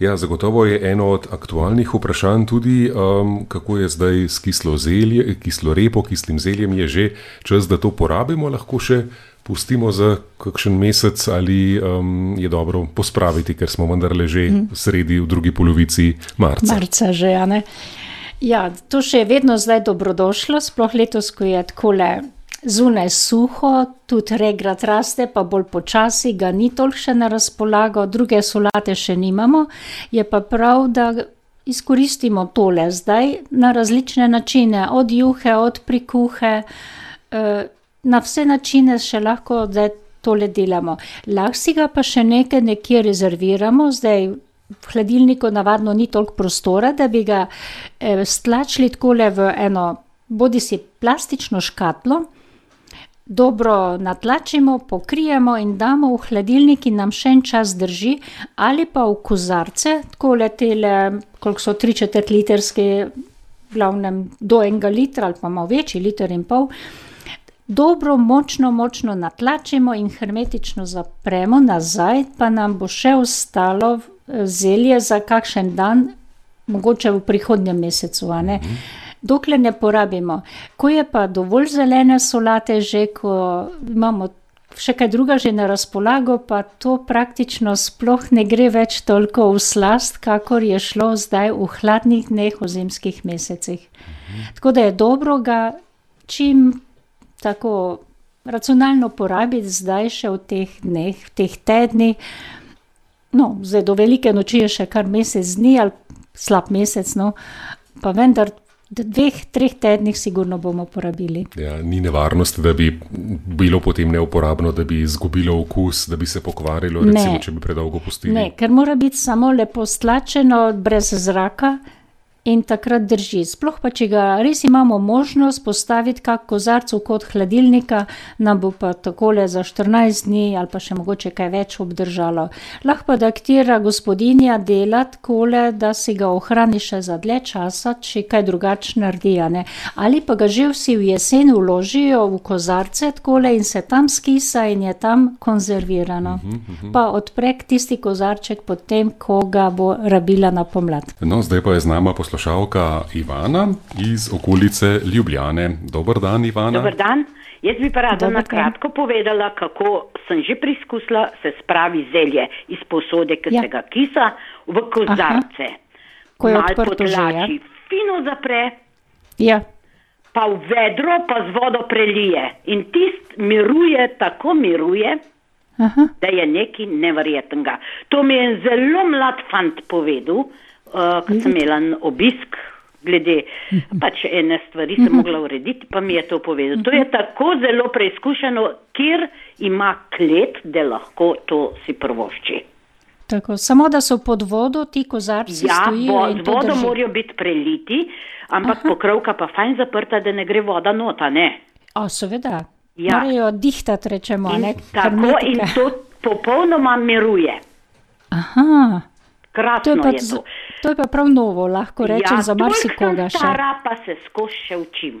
Ja, zagotovo je eno od aktualnih vprašanj tudi, um, kako je zdaj s kislo, zelje, kislo repo, kislim zeljem. Je že čas, da to porabimo, lahko še pustimo za kakšen mesec ali um, je dobro pospraviti, ker smo vendarle že mm. sredi v drugi polovici marca. Marca že, ja. Ne? Ja, to še je vedno zdaj dobrodošlo, sploh letos, ko je tako le zunaj suho, tudi regrat raste, pa bolj počasi, ga ni toliko še na razpolago, druge solate še nimamo. Je pa prav, da izkoristimo tole zdaj na različne načine, od juhe, od prikuhe, eh, na vse načine še lahko zdaj tole delamo. Lahko si ga pa še nekaj nekje rezerviramo, zdaj. V hladilniku navadno ni toliko prostora, da bi ga eh, stlačili tako le v eno, bodi si plastično škatlo, dobro natlačimo, pokrijemo in damo v hladilnik, in nam še en čas drži, ali pa v kozarce, tako letele, koliko so tri četrt litrske, glavnem do enega litra ali pa malo večji, liter in pol. Dobro, močno, močno natlačimo in hermetično zapremo nazaj, pa nam bo še ostalo zelje za kakšen dan, mogoče v prihodnjem mesecu. Mhm dokler ne porabimo. Ko je pa dovolj zelene solate, že ko imamo še kaj druga že na razpolago, pa to praktično sploh ne gre več toliko v slast, kakor je šlo zdaj v hladnih dneh v zimskih mesecih. Mhm. Tako da je dobro ga čim tako racionalno porabiti zdaj še v teh dneh, v teh tednih. No, zdaj do velike noči je še kar mesec dni ali slab mesec, no, pa vendar dveh, treh tednih, sigurno bomo porabili. Ja, ni nevarnosti, da bi bilo potem neuporabno, da bi izgubilo okus, da bi se pokvarilo, recimo, če bi predolgo pustili. Ne, ker mora biti samo lepo stlačeno, brez zraka. In takrat drži. Sploh pa, če ga res imamo možnost postaviti kot kozarc v kot hladilnika, nam bo pa takole za 14 dni ali pa še mogoče kaj več obdržalo. Lahko pa da ktira gospodinja dela takole, da si ga ohrani še za dlje časa, če kaj drugače naredi. Ali pa ga že vsi v jesen uložijo v kozarce takole in se tam skisa in je tam konzervirano. Uh -huh. Pa odprek tisti kozarček potem, ko ga bo rabila na pomlad. No, zdaj pa je z nama poslušalka Ivana iz okolice Ljubljane. Dober dan, Ivana. Dober dan. Jaz bi pa rada na kratko povedala, kako sem že preizkusila se spravi zelje iz posode, ki ja. se ga kisa, v kozarce. Aha. Ko je odprto že, ja? fino zapre, ja. pa v vedro, pa z vodo prelije. In tist miruje, tako miruje, Aha. da je nekaj neverjetnega. To mi je zelo mlad fant povedal, uh, ko sem imela obisk, glede pač ene stvari, sem mogla urediti, pa mi je to povedal. To je tako zelo preizkušeno, kjer ima klet, da lahko to si prvošči. Tako, samo da so pod vodo ti kozarci. Ja, pod vodo morajo biti preliti, ampak Aha. pokrovka pa fajn zaprta, da ne gre voda nota, ne? O, seveda. Ja. Morajo dihtati, rečemo. In, tako in to popolnoma miruje. Aha. Krasno to je, pa, je to. to je pa prav novo, lahko rečem, ja, za marsikoga. Stara pa se skozi še učim.